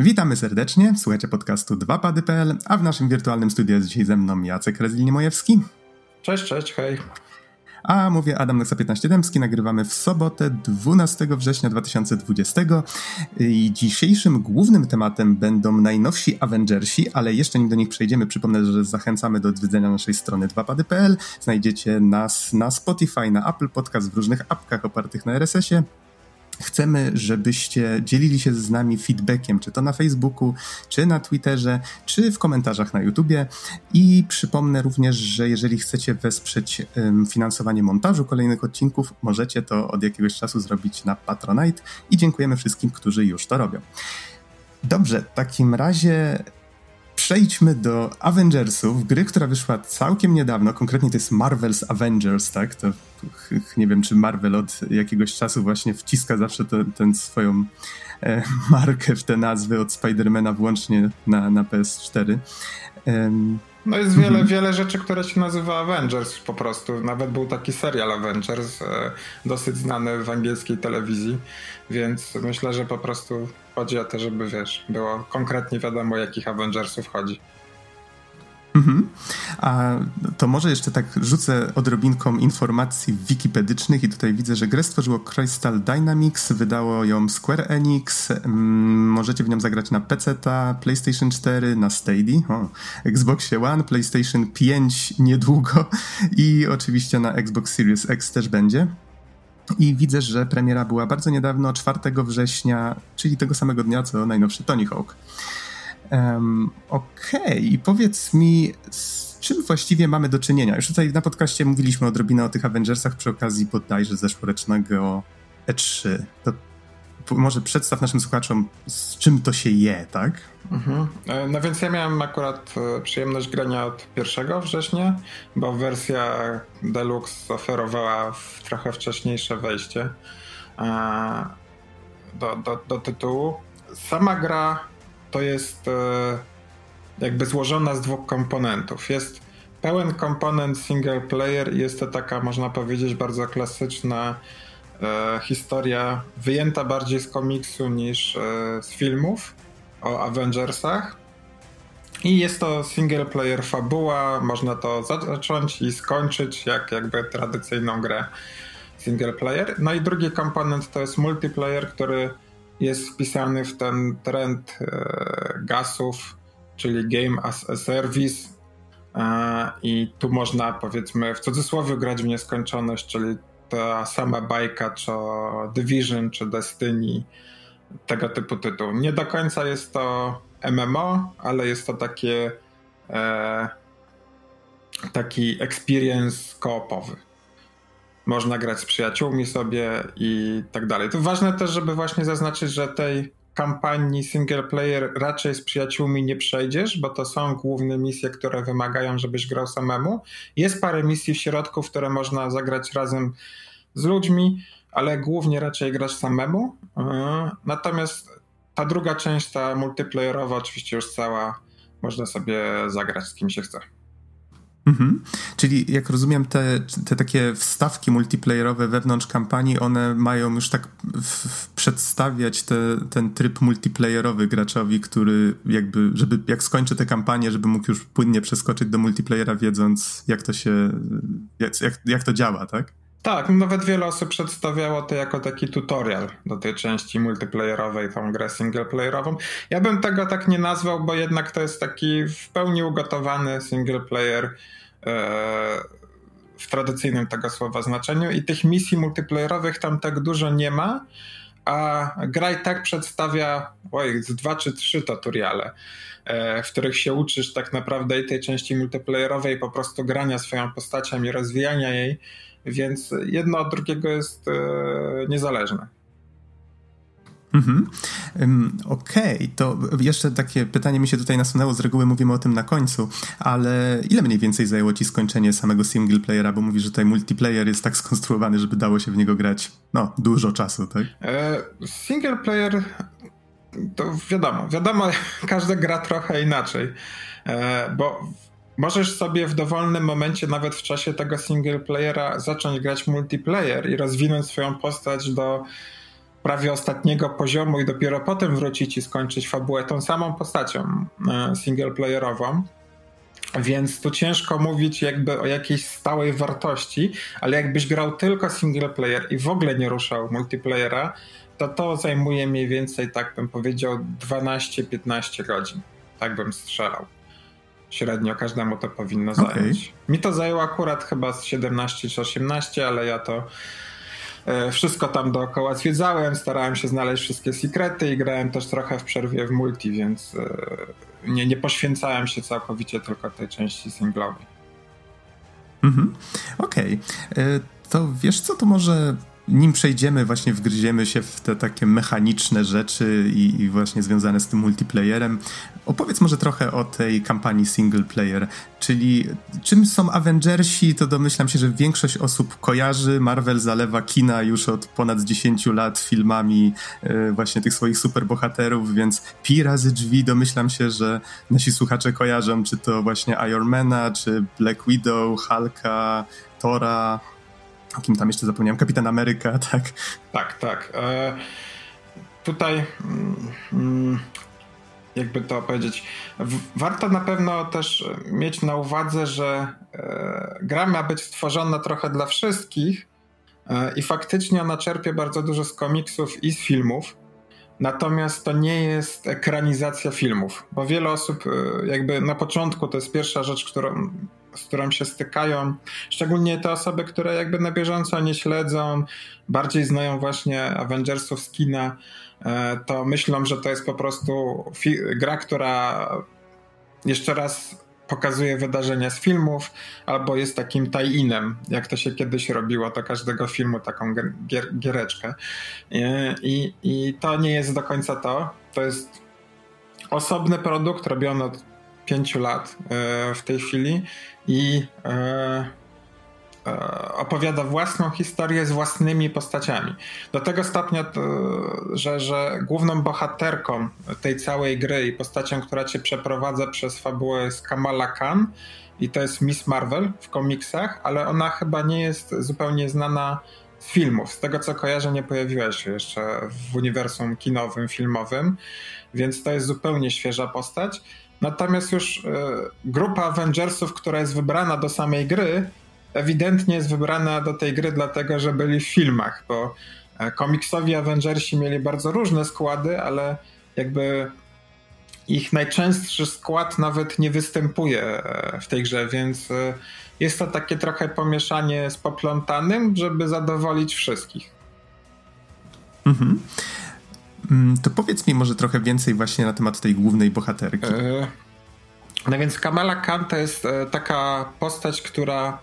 Witamy serdecznie, słuchajcie podcastu 2pady.pl, a w naszym wirtualnym studiu jest dzisiaj ze mną Jacek Rezlini-Mojewski. Cześć, cześć, hej. A mówię Adam Nexa 15 Dębski, nagrywamy w sobotę 12 września 2020 i dzisiejszym głównym tematem będą najnowsi Avengersi, ale jeszcze nim do nich przejdziemy, przypomnę, że zachęcamy do odwiedzenia naszej strony 2pady.pl. Znajdziecie nas na Spotify, na Apple Podcast, w różnych apkach opartych na RSS-ie Chcemy, żebyście dzielili się z nami feedbackiem, czy to na Facebooku, czy na Twitterze, czy w komentarzach na YouTubie. I przypomnę również, że jeżeli chcecie wesprzeć um, finansowanie montażu kolejnych odcinków, możecie to od jakiegoś czasu zrobić na Patronite i dziękujemy wszystkim, którzy już to robią. Dobrze, w takim razie przejdźmy do Avengersów, gry, która wyszła całkiem niedawno, konkretnie to jest Marvel's Avengers, tak? To nie wiem, czy Marvel od jakiegoś czasu właśnie wciska zawsze tę swoją e, markę w te nazwy od Spidermana włącznie na, na PS4. No jest wiele, mhm. wiele rzeczy, które się nazywa Avengers po prostu. Nawet był taki serial Avengers, e, dosyć znany w angielskiej telewizji, więc myślę, że po prostu chodzi o to, żeby wiesz, było konkretnie wiadomo, o jakich Avengersów chodzi. Mhm. A to może jeszcze tak rzucę odrobinką informacji wikipedycznych i tutaj widzę, że grę stworzyło Crystal Dynamics, wydało ją Square Enix, mm, możecie w nią zagrać na PC, PlayStation 4, na Stadia, o, Xbox One, PlayStation 5 niedługo i oczywiście na Xbox Series X też będzie. I widzę, że premiera była bardzo niedawno, 4 września, czyli tego samego dnia co najnowszy Tony Hawk. Um, Okej, okay. i powiedz mi, z czym właściwie mamy do czynienia? Już tutaj na podcaście mówiliśmy odrobinę o tych Avengersach przy okazji bodajże zeszłorocznego E3. To może przedstaw naszym słuchaczom, z czym to się je, tak? Mhm. E, no więc ja miałem akurat e, przyjemność grania od 1 września, bo wersja Deluxe oferowała trochę wcześniejsze wejście e, do, do, do tytułu. Sama gra to jest jakby złożona z dwóch komponentów. Jest pełen komponent single player i jest to taka, można powiedzieć, bardzo klasyczna e, historia, wyjęta bardziej z komiksu niż e, z filmów o Avengersach. I jest to single player fabuła, można to zacząć i skończyć jak jakby tradycyjną grę single player. No i drugi komponent to jest multiplayer, który jest wpisany w ten trend e, gasów, czyli Game as a Service. E, I tu można powiedzmy w cudzysłowie grać w nieskończoność, czyli ta sama bajka, czy Division, czy Destiny, tego typu tytuł. Nie do końca jest to MMO, ale jest to takie e, taki experience koopowy. Można grać z przyjaciółmi sobie i tak dalej. To ważne też, żeby właśnie zaznaczyć, że tej kampanii single player raczej z przyjaciółmi nie przejdziesz, bo to są główne misje, które wymagają, żebyś grał samemu. Jest parę misji w środku, które można zagrać razem z ludźmi, ale głównie raczej grasz samemu. E, natomiast ta druga część, ta multiplayerowa, oczywiście już cała, można sobie zagrać z kim się chce. Mhm. Czyli jak rozumiem, te, te takie wstawki multiplayerowe wewnątrz kampanii, one mają już tak w, w przedstawiać te, ten tryb multiplayerowy graczowi, który jakby, żeby jak skończy tę kampanię, żeby mógł już płynnie przeskoczyć do multiplayera, wiedząc jak to się, jak, jak to działa, tak? Tak, nawet wiele osób przedstawiało to jako taki tutorial do tej części multiplayerowej, tą grę singleplayerową. Ja bym tego tak nie nazwał, bo jednak to jest taki w pełni ugotowany singleplayer w tradycyjnym tego słowa znaczeniu i tych misji multiplayerowych tam tak dużo nie ma, a gra i tak przedstawia oj, z dwa czy trzy tutoriale, e, w których się uczysz tak naprawdę i tej części multiplayerowej po prostu grania swoją postacią i rozwijania jej więc jedno od drugiego jest e, niezależne. Mhm. Okej, okay. to jeszcze takie pytanie mi się tutaj nasunęło, z reguły mówimy o tym na końcu, ale ile mniej więcej zajęło ci skończenie samego single playera, bo mówisz, że tutaj multiplayer jest tak skonstruowany, żeby dało się w niego grać, no, dużo czasu, tak? E, single player to wiadomo, wiadomo, każda gra trochę inaczej, e, bo możesz sobie w dowolnym momencie, nawet w czasie tego single playera, zacząć grać multiplayer i rozwinąć swoją postać do prawie ostatniego poziomu i dopiero potem wrócić i skończyć fabułę tą samą postacią e, singleplayerową. Więc tu ciężko mówić jakby o jakiejś stałej wartości, ale jakbyś grał tylko single player i w ogóle nie ruszał multiplayera, to to zajmuje mniej więcej, tak bym powiedział, 12-15 godzin. Tak bym strzelał. Średnio każdemu to powinno zająć. Okay. Mi to zajęło akurat chyba z 17 czy 18, ale ja to wszystko tam dookoła zwiedzałem, starałem się znaleźć wszystkie sekrety i grałem też trochę w przerwie w multi, więc e, nie, nie poświęcałem się całkowicie tylko tej części singlowej. Mhm. Okej. Okay. E, to wiesz co, to może nim przejdziemy, właśnie wgryziemy się w te takie mechaniczne rzeczy i, i, właśnie związane z tym multiplayerem, opowiedz może trochę o tej kampanii single player, czyli czym są Avengersi, to domyślam się, że większość osób kojarzy. Marvel zalewa kina już od ponad 10 lat filmami yy, właśnie tych swoich superbohaterów, więc pi razy drzwi domyślam się, że nasi słuchacze kojarzą, czy to właśnie Ironmana, czy Black Widow, Hulka, Tora, o kim tam jeszcze zapomniałem? Kapitan Ameryka, tak? Tak, tak. E, tutaj mm, jakby to powiedzieć, warto na pewno też mieć na uwadze, że e, gra ma być stworzona trochę dla wszystkich e, i faktycznie ona czerpie bardzo dużo z komiksów i z filmów. Natomiast to nie jest ekranizacja filmów, bo wiele osób, e, jakby na początku, to jest pierwsza rzecz, którą z którą się stykają, szczególnie te osoby, które jakby na bieżąco nie śledzą, bardziej znają właśnie Avengersów z kina, e, to myślą, że to jest po prostu gra, która jeszcze raz pokazuje wydarzenia z filmów, albo jest takim tie-inem, jak to się kiedyś robiło do każdego filmu, taką gier, giereczkę. E, I, I to nie jest do końca to. To jest osobny produkt robiony od pięciu lat e, w tej chwili i e, e, opowiada własną historię z własnymi postaciami. Do tego stopnia, to, że, że główną bohaterką tej całej gry i postacią, która cię przeprowadza przez fabułę jest Kamala Khan i to jest Miss Marvel w komiksach, ale ona chyba nie jest zupełnie znana z filmów. Z tego co kojarzę, nie pojawiła się jeszcze w uniwersum kinowym, filmowym, więc to jest zupełnie świeża postać. Natomiast już e, grupa Avengersów, która jest wybrana do samej gry, ewidentnie jest wybrana do tej gry dlatego, że byli w filmach, bo e, komiksowi Avengersi mieli bardzo różne składy, ale jakby ich najczęstszy skład nawet nie występuje e, w tej grze, więc jest to takie trochę pomieszanie z poplątanym, żeby zadowolić wszystkich. Mhm. Mm, to powiedz mi może trochę więcej właśnie na temat tej głównej bohaterki. E, no więc Kamala Khan to jest e, taka postać, która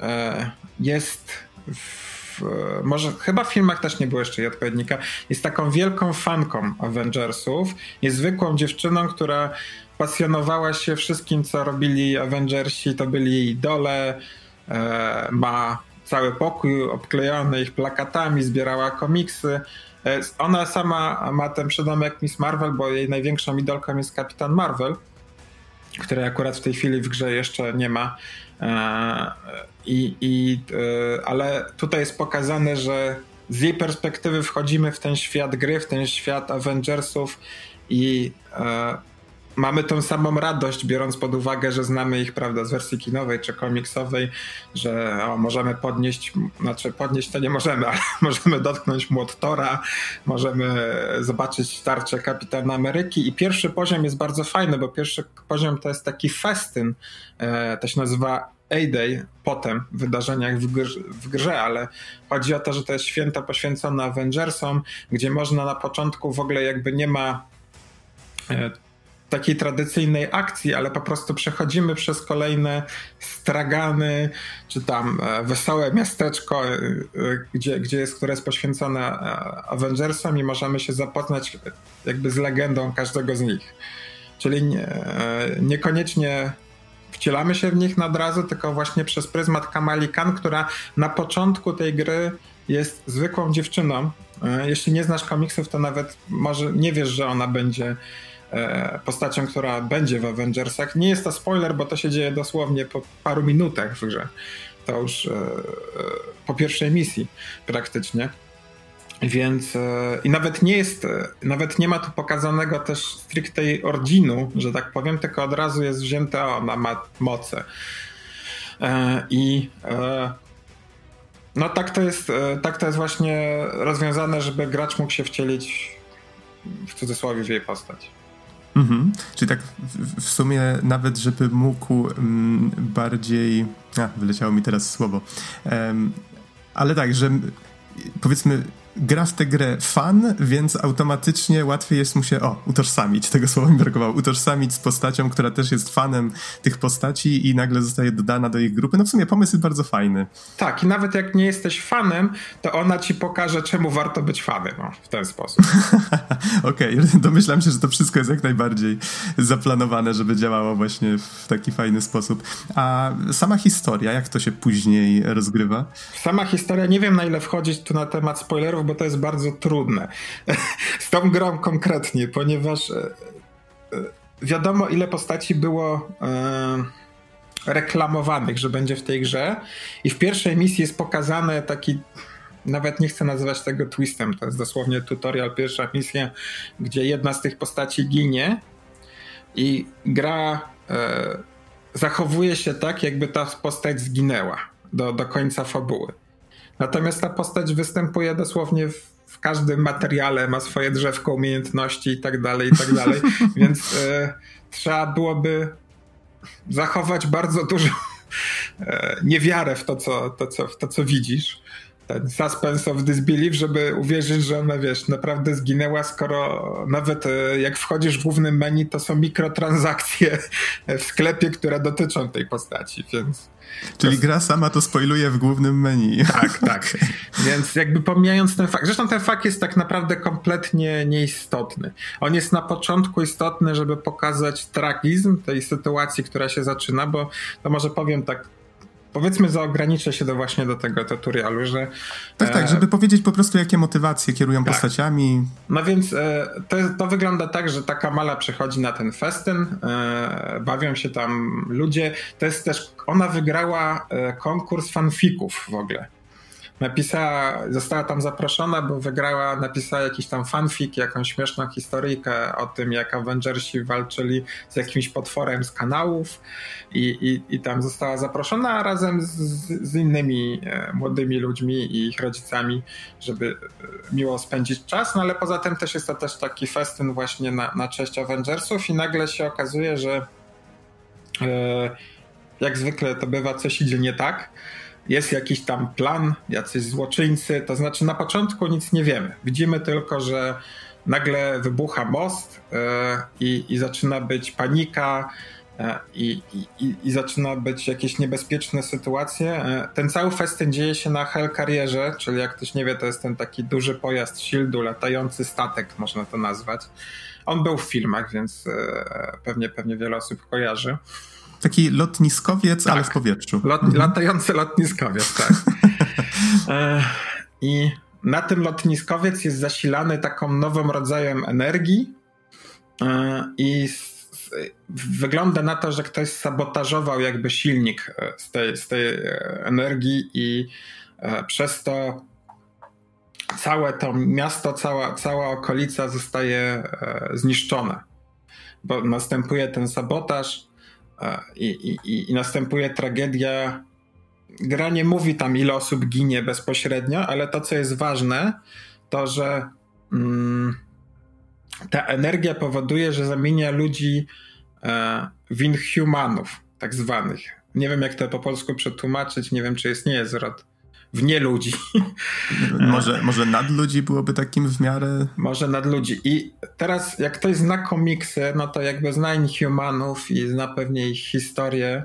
e, jest w, może chyba w filmach też nie było jeszcze jej odpowiednika, jest taką wielką fanką Avengersów, jest zwykłą dziewczyną, która pasjonowała się wszystkim, co robili Avengersi, to byli jej idole, ma cały pokój obklejony ich plakatami, zbierała komiksy, ona sama ma ten przydomek Miss Marvel, bo jej największą idolką jest Kapitan Marvel, której akurat w tej chwili w grze jeszcze nie ma. E, I, i, e, ale tutaj jest pokazane, że z jej perspektywy wchodzimy w ten świat gry, w ten świat Avengersów i mamy tą samą radość, biorąc pod uwagę, że znamy ich, prawda, z wersji kinowej czy komiksowej, że o, możemy podnieść, znaczy podnieść to nie możemy, ale możemy dotknąć młot Tora, możemy zobaczyć tarczę Kapitana Ameryki i pierwszy poziom jest bardzo fajny, bo pierwszy poziom to jest taki festyn, e, to się nazywa A-Day potem w wydarzeniach w grze, w grze, ale chodzi o to, że to jest święto poświęcone Avengersom, gdzie można na początku w ogóle jakby nie ma e, takiej tradycyjnej akcji, ale po prostu przechodzimy przez kolejne stragany, czy tam e, wesołe miasteczko, e, e, gdzie, gdzie jest, które jest poświęcone Avengersom i możemy się zapoznać jakby z legendą każdego z nich. Czyli nie, niekoniecznie wcielamy się w nich na razu, tylko właśnie przez pryzmat Kamali Khan, która na początku tej gry jest zwykłą dziewczyną. Jeśli nie znasz komiksów, to nawet może nie wiesz, że ona będzie postacią, która będzie w Avengersach. Nie jest to spoiler, bo to się dzieje dosłownie po paru minutach w grze. To już e, e, po pierwszej misji praktycznie. Więc e, i nawet nie jest, e, nawet nie ma tu pokazanego też stricte originu, że tak powiem, tylko od razu jest wzięte, o, ona ma moce. E, I no tak to jest, tak to jest właśnie rozwiązane, żeby gracz mógł się wcielić w cudzysłowie w jej postać. Mhm. Czyli tak w, sumie nawet, żeby mógł mm, bardziej... A, wyleciało mi teraz słowo. Um, ale tak, że powiedzmy gra w tę grę fan, więc automatycznie łatwiej jest mu się, o, utożsamić, tego słowa mi brakowało, utożsamić z postacią, która też jest fanem tych postaci i nagle zostaje dodana do ich grupy. No w sumie pomysł jest bardzo fajny. Tak, i nawet jak nie jesteś fanem, to ona ci pokaże, czemu warto być fanem, no, w ten sposób. Okej, okay, domyślam się, że to wszystko jest jak najbardziej zaplanowane, żeby działało właśnie w taki fajny sposób. A sama historia, jak to się później rozgrywa? Sama historia, nie wiem na ile wchodzić tu na temat spoilerów, bo to jest bardzo trudne. Z tą grą konkretnie, ponieważ e, e, wiadomo, ile postaci było e, reklamowanych, że będzie w tej grze. I w pierwszej misji jest pokazany taki. Nawet nie chcę nazywać tego twistem, to jest dosłownie tutorial, pierwsza misja, gdzie jedna z tych postaci ginie i gra zachowuje się tak, jakby ta postać zginęła do, do końca fabuły. Natomiast ta postać występuje dosłownie w, w każdym materiale, ma swoje drzewko umiejętności i tak dalej, i tak dalej. Więc e, trzeba byłoby zachować bardzo dużo e, niewiarę w to, co, to, co, w to, co widzisz ten suspense of disbelief, żeby uwierzyć, że ona, wiesz, naprawdę zginęła, skoro nawet e, jak wchodzisz w głównym menu, to są mikrotransakcje w sklepie, które dotyczą tej postaci, więc... Czyli gra sama to spoiluje w głównym menu. Tak, tak. Więc jakby pomijając ten fakt, zresztą ten fakt jest tak naprawdę kompletnie nieistotny. On jest na początku istotny, żeby pokazać tragizm tej sytuacji, która się zaczyna, bo to może powiem tak powiedzmy, zaograniczę się do właśnie do tego tutorialu, że... Tak, tak, e, żeby powiedzieć po prostu, jakie motywacje kierują tak. postaciami. No więc e, to, to wygląda tak, że taka mala przychodzi na ten festyn, e, bawią się tam ludzie. To jest też, ona wygrała konkurs fanfików w ogóle napisała, została tam zaproszona, bo wygrała, napisała jakiś tam fanfic, jakąś śmieszną historyjkę o tym, jak Avengersi walczyli z jakimś potworem z kanałów i, i, i tam została zaproszona razem z, z innymi e, młodymi ludźmi i ich rodzicami, żeby e, miło spędzić czas, no ale poza tym też jest to też taki festyn właśnie na, na cześć Avengersów i nagle się okazuje, że e, jak zwykle to bywa, coś idzie nie tak jest jakiś tam plan, jacyś złoczyńcy, to znaczy na początku nic nie wiemy. Widzimy tylko, że nagle wybucha most yy, i, i zaczyna być panika, e, i, i, i, zaczyna być jakieś niebezpieczne sytuacje. E, ten cały festyn dzieje się na Hellcarrierze, czyli jak ktoś nie wie, to jest ten taki duży pojazd Shieldu, latający statek, można to nazwać. On był w filmach, więc pewnie, pewnie wiele osób kojarzy. Taki lotniskowiec, tak. ale w powietrzu. Lot, mhm. Latający lotniskowiec, tak. e, I na tym lotniskowiec jest zasilany taką nową rodzajem energii e, i s, wygląda na to, że ktoś sabotażował jakby silnik e, z tej, z tej e, energii i e, przez to całe to miasto, cała, cała okolica zostaje e, zniszczona. Bo następuje ten sabotaż, i, i, i następuje tragedia. Gra nie mówi tam, ile osób ginie bezpośrednio, ale to, co jest ważne, to że mm, ta energia powoduje, że zamienia ludzi e, w inhumanów, tak zwanych. Nie wiem, jak to po polsku przetłumaczyć, nie wiem, czy jest nie zwrot w nie ludzi. Może, może nad ludzi byłoby takim w miarę. Może nad ludzi. I teraz, jak ktoś zna komiksy, no to jakby zna Inhumanów i zna pewnie ich historię.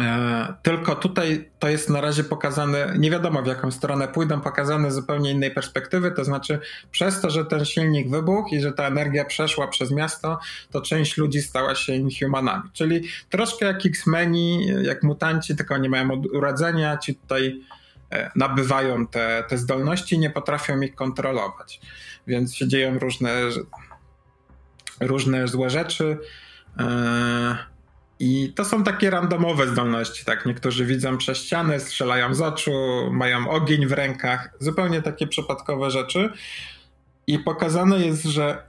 E, tylko tutaj to jest na razie pokazane, nie wiadomo w jaką stronę pójdą, pokazane z zupełnie innej perspektywy. To znaczy, przez to, że ten silnik wybuchł i że ta energia przeszła przez miasto, to część ludzi stała się inhumanami. Czyli troszkę jak X-Meni, jak mutanci, tylko nie mają urodzenia, ci tutaj e, nabywają te, te zdolności i nie potrafią ich kontrolować. Więc się dzieją różne, różne złe rzeczy. Yy I to są takie randomowe zdolności, tak? Niektórzy widzą przez ściany, strzelają z oczu, mają ogień w rękach, zupełnie takie przypadkowe rzeczy. I pokazane jest, że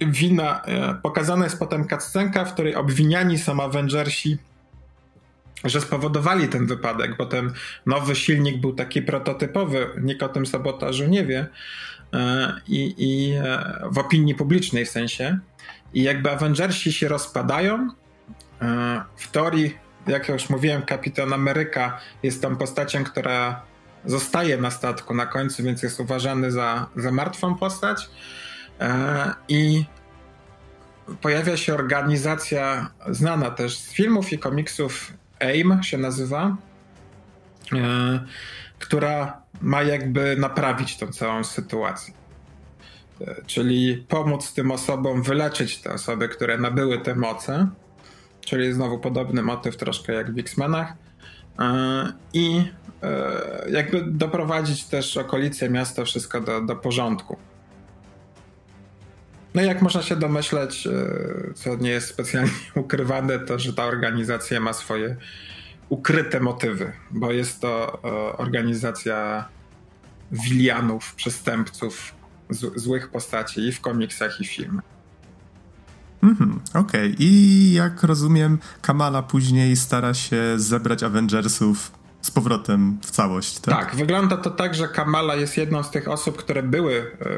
wina, e, pokazana jest potem cutscenka, w której obwiniani są Avengersi, że spowodowali ten wypadek, bo ten nowy silnik był taki prototypowy, nikt o tym sabotażu nie wie e, i, i e, w opinii publicznej w sensie. I jakby Avengersi się rozpadają, w teorii, jak już mówiłem, Kapitan Ameryka jest tą postacią, która zostaje na statku na końcu, więc jest uważany za, za martwą postać. E, I pojawia się organizacja znana też z filmów i komiksów AIM się nazywa, e, która ma jakby naprawić tą całą sytuację. E, czyli pomóc tym osobom wyleczyć te osoby, które nabyły te moce. Czyli znowu podobny motyw troszkę jak w X-Menach. I jakby doprowadzić też okolice miasta, wszystko do, do porządku. No jak można się domyśleć, e, co nie jest specjalnie ukrywane, to że ta organizacja ma swoje ukryte motywy, bo jest to e, organizacja wilianów, przestępców, złych postaci i w komiksach, i w filmach. Mhm, Okej, okay. i jak rozumiem, Kamala później stara się zebrać Avengersów z powrotem w całość. Tak? tak, wygląda to tak, że Kamala jest jedną z tych osób, które były e,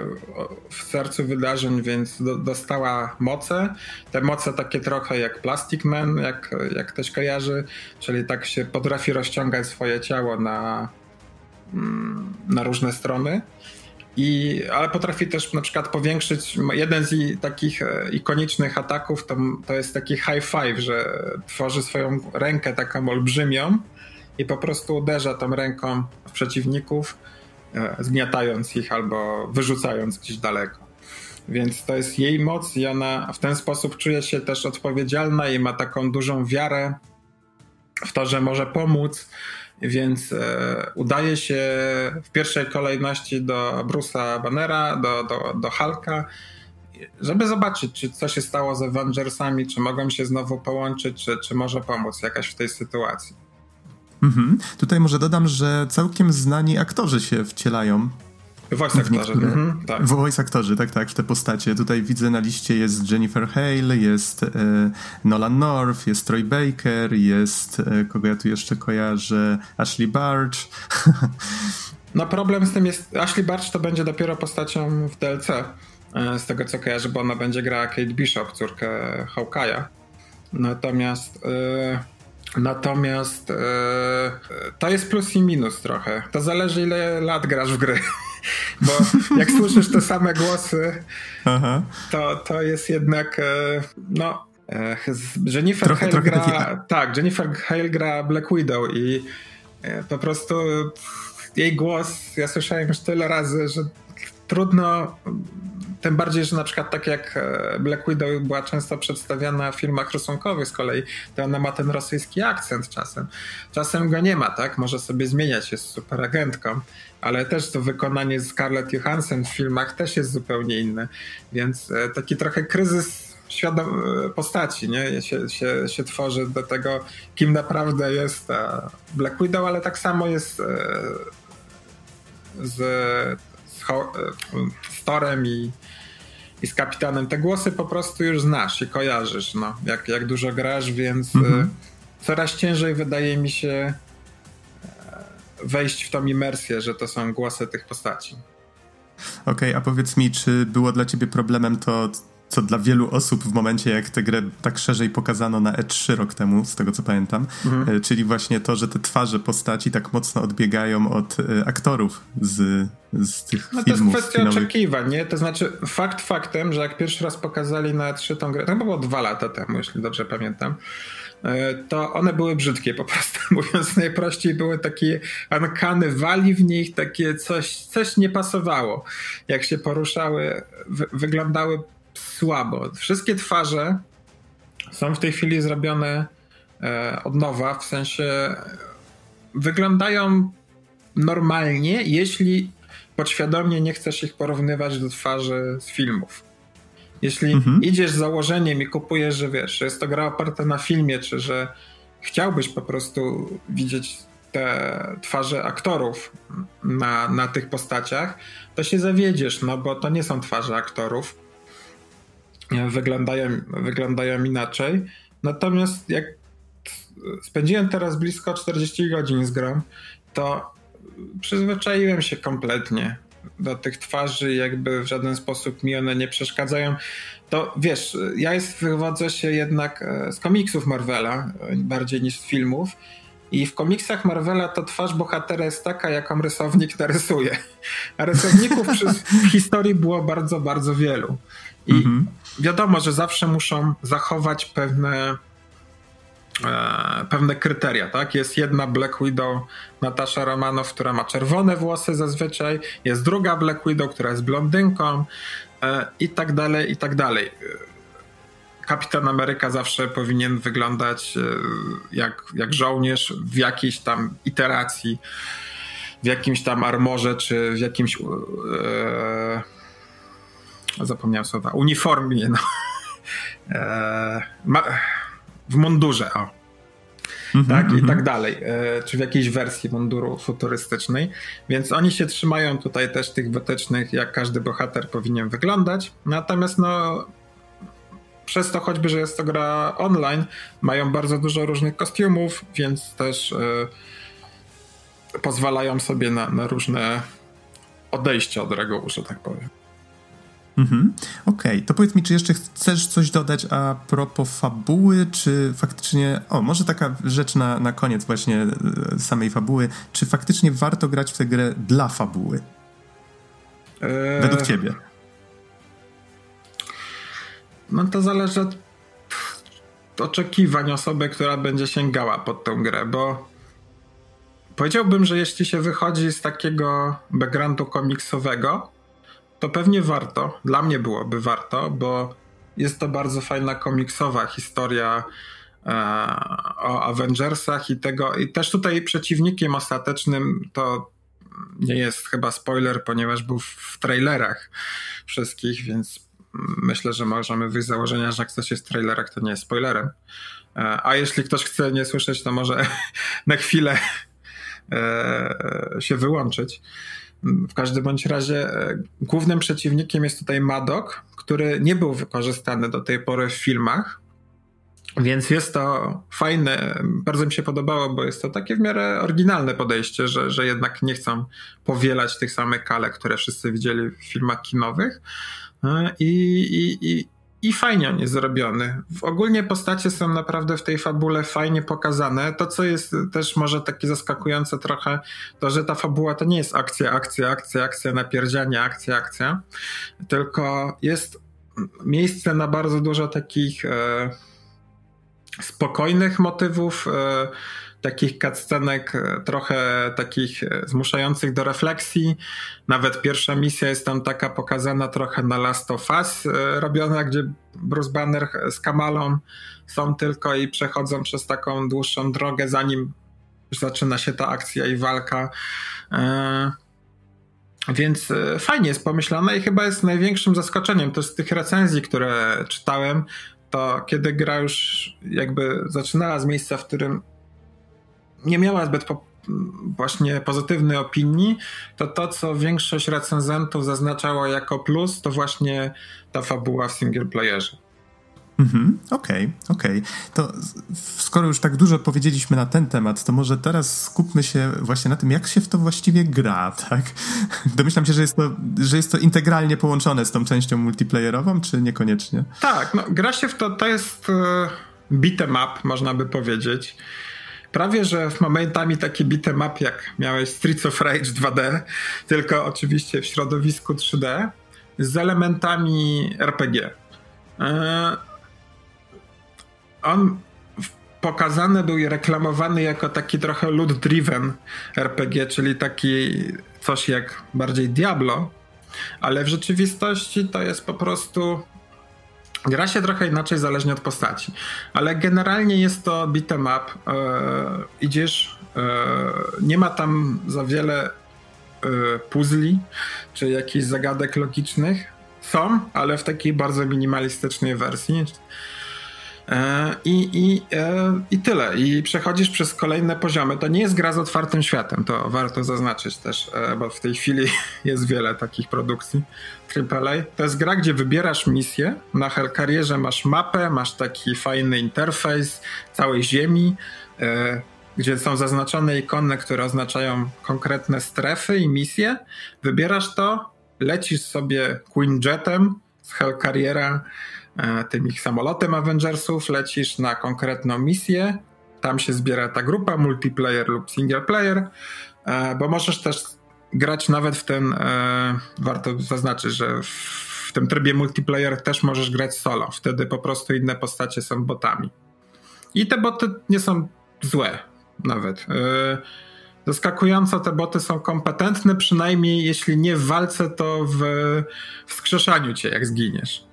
w sercu wydarzeń, więc do, dostała moce. Te moce takie trochę jak Plastic Man, jak, jak ktoś kojarzy, czyli tak się potrafi rozciągać swoje ciało na, mm, na różne strony. I, ale potrafi też na przykład powiększyć. Jeden z takich e, ikonicznych ataków to, to jest taki high five, że tworzy swoją rękę taką olbrzymią i po prostu uderza tą ręką w przeciwników, e, zgniatając ich albo wyrzucając gdzieś daleko. Więc to jest jej moc i ona w ten sposób czuje się też odpowiedzialna i ma taką dużą wiarę w to, że może pomóc, więc e, udaje się w pierwszej kolejności do Bruce'a Bannera, do, do, do Hulka, żeby zobaczyć, czy co się stało z Avengersami, czy mogą się znowu połączyć, czy, czy może pomóc jakaś w tej sytuacji. Mhm. Tutaj może dodam, że całkiem znani aktorzy się wcielają Voice aktorzy. Mhm, tak. Voice aktorzy, tak, tak, w te postacie. Tutaj widzę na liście jest Jennifer Hale, jest e, Nolan North, jest Troy Baker, jest, e, kogo ja tu jeszcze kojarzę, Ashley Barge. No problem z tym jest, Ashley Barge to będzie dopiero postacią w DLC, e, z tego co kojarzę, bo ona będzie grała Kate Bishop, córkę Hawkeye'a. Natomiast... E, Natomiast e, to jest plus i minus trochę. To zależy, ile lat grasz w gry. Bo jak słyszysz te same głosy, Aha. to, to jest jednak. E, no. E, Jennifer trochę, Hale trochę gra. Taki... Tak, Jennifer Hale gra Black Widow i po prostu jej głos ja słyszałem już tyle razy, że trudno tym bardziej, że na przykład tak jak e, Black Widow była często przedstawiana w filmach rysunkowych z kolei, to ona ma ten rosyjski akcent czasem. Czasem go nie ma, tak? Może sobie zmieniać, jest super agentką, ale też to wykonanie Scarlett Johansson w filmach też jest zupełnie inne. Więc e, taki trochę kryzys świadom e, postaci, nie? Się, się, się tworzy do tego, kim naprawdę jest Black Widow, ale tak samo jest z, z, z I i z kapitanem. Te głosy po prostu już znasz i kojarzysz, no, jak, jak dużo grasz, więc mhm. y, coraz ciężej wydaje mi się e, wejść w tą imersję, że to są głosy tych postaci. Okej, okay, a powiedz mi, czy było dla ciebie problemem to, co dla wielu osób w momencie, jak tę grę tak szerzej pokazano na E3 rok temu, z tego co pamiętam, mhm. E, czyli właśnie to, że te twarze postaci tak mocno odbiegają od e, aktorów z, z tych no, filmów. To jest kwestia filmowych. oczekiwań, nie? To znaczy fakt faktem, że jak pierwszy raz pokazali na E3 tą grę, to było dwa lata temu, jeśli dobrze pamiętam, e, to one były brzydkie po prostu, mówiąc najprościej, były takie ankany, wali w nich, takie coś, coś nie pasowało. Jak się poruszały, wyglądały słabo. Wszystkie twarze są w tej chwili zrobione e, od nowa, w sensie wyglądają normalnie, jeśli podświadomie nie chcesz ich porównywać do twarzy z filmów. Jeśli mhm. idziesz z założeniem i kupujesz, że wiesz, że jest to gra oparta na filmie, czy że chciałbyś po prostu widzieć te twarze aktorów na, na tych postaciach, to się zawiedziesz, no bo to nie są twarze aktorów. Wyglądają, wyglądają inaczej. Natomiast jak spędziłem teraz blisko 40 godzin z grą, to przyzwyczaiłem się kompletnie do tych twarzy, jakby w żaden sposób mi one nie przeszkadzają. To wiesz, ja jest, wywodzę się jednak e, z komiksów Marvela e, bardziej niż z filmów. I w komiksach Marvela to twarz bohatera jest taka, jaką rysownik narysuje. A rysowników w historii było bardzo, bardzo wielu. I mhm. Wiadomo, że zawsze muszą zachować pewne E, pewne kryteria, tak? Jest jedna Black Widow, Natasza Romanow, która ma czerwone włosy zazwyczaj, jest druga Black Widow, która jest blondynką e, i tak dalej, i tak dalej. Kapitan Ameryka zawsze powinien wyglądać e, jak, jak żołnierz w jakiejś tam iteracji, w jakimś tam armorze, czy w jakimś e, zapomniałem słowa, uniformie, no. E, ma, w mundurze, o. Mm -hmm, tak, mm -hmm. i mhm. tak dalej, e, czy w jakiejś wersji munduru futurystycznej. Więc oni się trzymają tutaj też tych wytycznych, jak każdy bohater powinien wyglądać. Natomiast no, przez to choćby, że jest to gra online, mają bardzo dużo różnych kostiumów, więc też e, pozwalają sobie na, na różne odejście od reguł, że tak powiem. Mhm. Okej, okay. to powiedz mi, czy jeszcze chcesz coś dodać a propos fabuły, czy faktycznie, o, może taka rzecz na, na koniec właśnie e, samej fabuły, czy faktycznie warto grać w tę grę dla fabuły? Eee... Według ciebie. No to zależy od oczekiwań osoby, która będzie sięgała pod tę grę, bo powiedziałbym, że jeśli się wychodzi z takiego backgroundu komiksowego, to pewnie warto. Dla mnie byłoby warto, bo jest to bardzo fajna komiksowa historia e, o Avengersach i tego. I też tutaj przeciwnikiem ostatecznym to nie jest chyba spoiler, ponieważ był w trailerach wszystkich, więc myślę, że możemy wyjść z założenia, że jak coś jest w trailerach, to nie jest spoilerem. E, a jeśli ktoś chce nie słyszeć, to może na chwilę e, się wyłączyć. W każdym bądź razie e, głównym przeciwnikiem jest tutaj Madok, który nie był wykorzystany do tej pory w filmach. Więc jest to fajne, bardzo mi się podobało, bo jest to takie w miarę oryginalne podejście, że, że jednak nie chcą powielać tych samych kalek, które wszyscy widzieli w filmach kinowych. E, I, i, i, i fajnie on jest zrobiony. Ogólnie postacie są naprawdę w tej fabule fajnie pokazane. To, co jest też może takie zaskakujące trochę, to, że ta fabuła to nie jest akcja, akcja, akcja, akcja, napierdzianie, akcja, akcja, tylko jest miejsce na bardzo dużo takich e, spokojnych motywów, e, takich cutscenek e, trochę takich e, zmuszających do refleksji. Nawet pierwsza misja jest tam taka pokazana trochę na Last of Us e, robiona, gdzie Bruce Banner z Kamalą są tylko i przechodzą przez taką dłuższą drogę, zanim zaczyna się ta akcja i walka. Więc fajnie jest pomyślane i chyba jest największym zaskoczeniem też z tych recenzji, które czytałem, to kiedy gra już jakby zaczynała z miejsca, w którym nie miała zbyt po, właśnie pozytywnej opinii, to to, co większość recenzentów zaznaczało jako plus, to właśnie ta fabuła w single playerze. Mhm, okej, okay, okej. Okay. To skoro już tak dużo powiedzieliśmy na ten temat, to może teraz skupmy się właśnie na tym, jak się w to właściwie gra, tak? Domyślam się, że jest to, że jest to integralnie połączone z tą częścią multiplayerową, czy niekoniecznie? Tak, no gra się w to, to jest uh, beat'em up, można by powiedzieć prawie że w momentami taki beat'em up jak miałeś Streets of Rage 2D, tylko oczywiście w środowisku 3D z elementami RPG. E, on pokazany był i reklamowany jako taki trochę loot-driven RPG, czyli taki coś jak bardziej Diablo, ale w rzeczywistości to jest po prostu Gra się trochę inaczej zależnie od postaci, ale generalnie jest to beat'em up. E, idziesz, e, nie ma tam za wiele e, puzli czy jakichś zagadek logicznych. są, ale w takiej bardzo minimalistycznej wersji. E, I, i, e, I tyle. I przechodzisz przez kolejne poziomy. To nie jest gra z otwartym światem, to warto zaznaczyć też, e, bo w tej chwili jest wiele takich produkcji AAA. To jest gra, gdzie wybierasz misję. Na Hellcarrierze masz mapę, masz taki fajny interfejs całej ziemi, gdzie są zaznaczone ikony, które oznaczają konkretne strefy i misje. Wybierasz to, lecisz sobie Queen Jetem z Hellcarriera E, tym ich samolotem Avengersów, lecisz na konkretną misję, tam się zbiera ta grupa, multiplayer lub single player, e, bo możesz też grać nawet w ten, e, warto zaznaczyć, że w tym trybie multiplayer też możesz grać solo, wtedy po prostu inne postacie są botami. I te boty nie są złe nawet. Zaskakująco te boty są kompetentne, przynajmniej jeśli nie w walce, to w wskrzeszaniu cię, jak zginiesz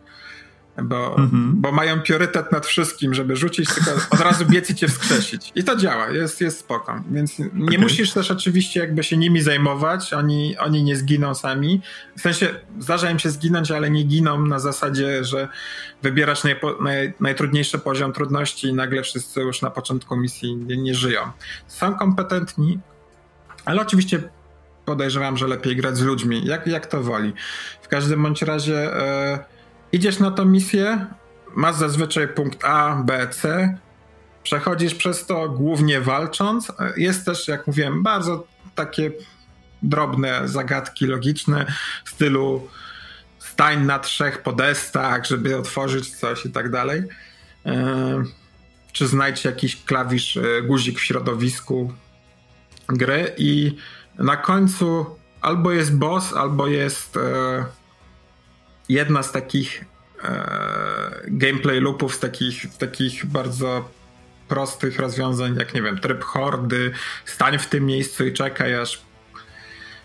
bo, mhm. bo mają priorytet nad wszystkim, żeby rzucić, tylko od razu biec i cię wskrzesić. I to działa, jest, jest spoko. Więc nie okay. musisz też oczywiście jakby się nimi zajmować, oni, oni nie zginą sami. W sensie zdarza im się zginąć, ale nie giną na zasadzie, że wybierasz najpo, naj, najtrudniejszy poziom trudności i nagle wszyscy już na początku misji nie, nie żyją. Są kompetentni, ale oczywiście podejrzewam, że lepiej grać z ludźmi, jak, jak to woli. W każdym bądź razie... Yy, Idziesz na tą misję, masz zazwyczaj punkt A, B, C, przechodzisz przez to głównie walcząc. Jest też, jak mówiłem, bardzo takie drobne zagadki logiczne w stylu stań na trzech podestach, żeby otworzyć coś i tak dalej. E, czy znajdź jakiś klawisz, e, guzik w środowisku gry i na końcu albo jest boss, albo jest e, jedna z takich e, gameplay loopów, z takich, z takich bardzo prostych rozwiązań, jak nie wiem, tryb hordy, stań w tym miejscu i czekaj, aż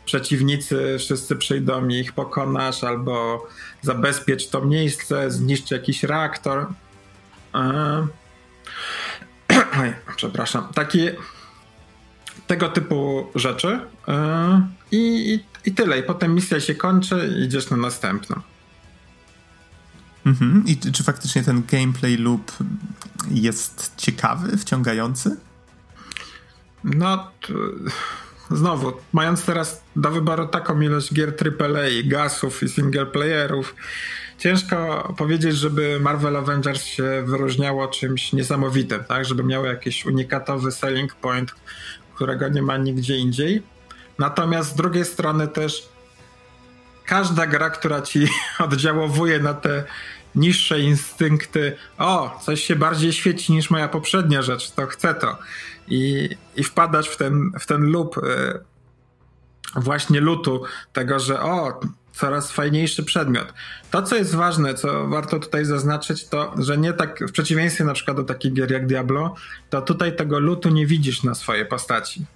przeciwnicy wszyscy przyjdą i ich pokonasz, albo zabezpiecz to miejsce, zniszcz jakiś reaktor. E, przepraszam. Takie tego typu rzeczy. E, i, i, tyle. I potem misja się kończy i idziesz na następną. Mhm. I czy faktycznie ten gameplay loop jest ciekawy, wciągający? No, znowu, mając teraz do wyboru taką ilość gier AAA, gasów i singleplayerów, ciężko powiedzieć, żeby Marvel Avengers się wyróżniało czymś niesamowitym, tak? Żeby miało jakiś unikatowy selling point, którego nie ma nigdzie indziej. Natomiast z drugiej strony też każda gra, która ci oddziałowuje na te niższe instynkty, o, coś się bardziej świeci niż moja poprzednia rzecz, to chcę to. I, i wpadasz w ten, w ten loop y, właśnie lutu tego, że o, coraz fajniejszy przedmiot. To, co jest ważne, co warto tutaj zaznaczyć, to, że nie tak, w przeciwieństwie na przykład do takich gier jak Diablo, to tutaj tego lutu nie widzisz na swojej postaci.